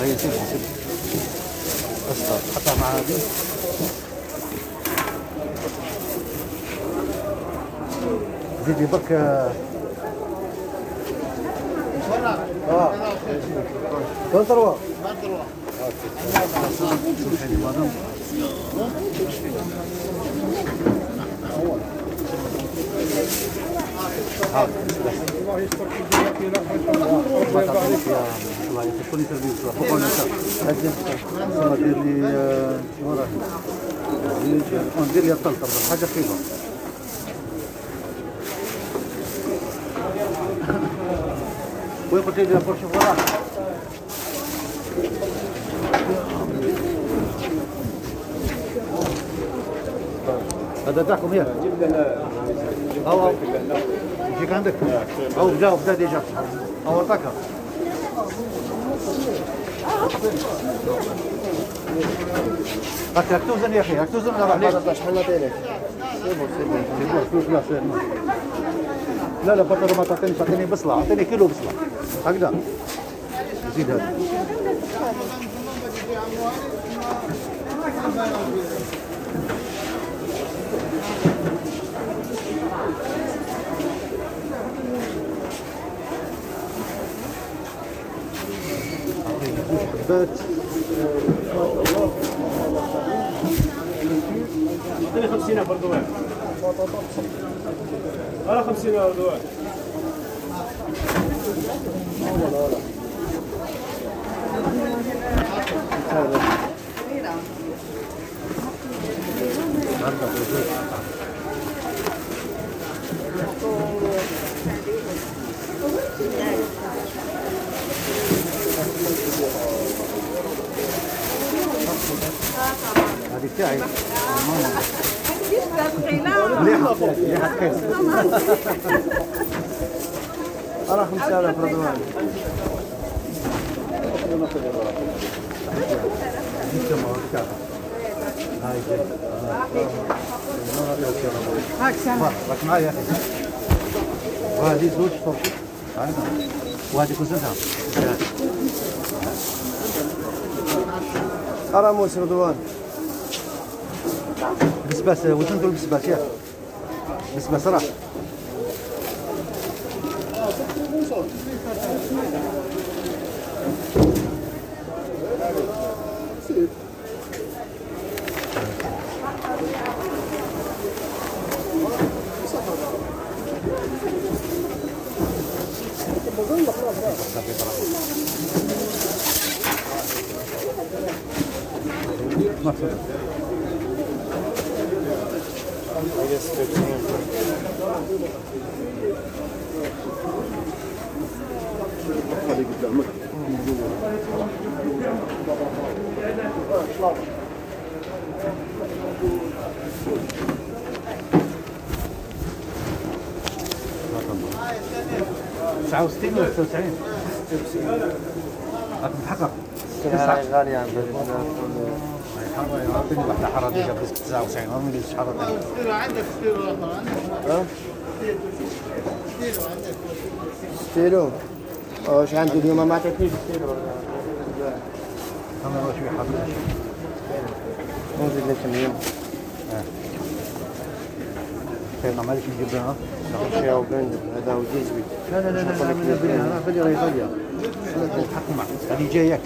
هي سيبها سيبها بس حطها مع هذه. زيدي برك آه. كم ثروة؟ سامحيني مدام حاضر الله يستر يا الله يكون تربيه بقول لك ثم دير لي آه، شو راه ندير لي الطلطه حاجة خفيفه وين قلت لي فرش وراه هذا تاعكم يا جيب لنا أو يجيك عندك أو بدا بدا ديجا أو توزن يا أخي هاك توزن ولا راح لا لا بطل ما تعطيني تعطيني بصلة اعطيني كيلو بصلة هكذا زيد هذا اعطيني 50 بردوان أنا 50 بردوان هذه تاعي مليحة مليحة خير أنا 5000 بردوان هاي هاك سامع راك معايا وهذه زوج فرش وهذه كوزنتها اراموس رضوان؟ بسباس وزنتو البسباس ياك بسباس راه مرحبا تسعة وستين ولا تسعة وتسعين؟ راك متحقق تسعة غالية عند يعطيني واحدة حارة ديجا بس 99 ما نديرش حارة ثانية ستيلو واش عنده اليوم ما عطيتنيش ستيلو أنا شوي حاضر نزيد لك اليوم ما مالك نجيب لنا شي أو بند هذا هو ديزويت لا لا لا لا من بلي أنا بلي نتحكم معك هذه جايك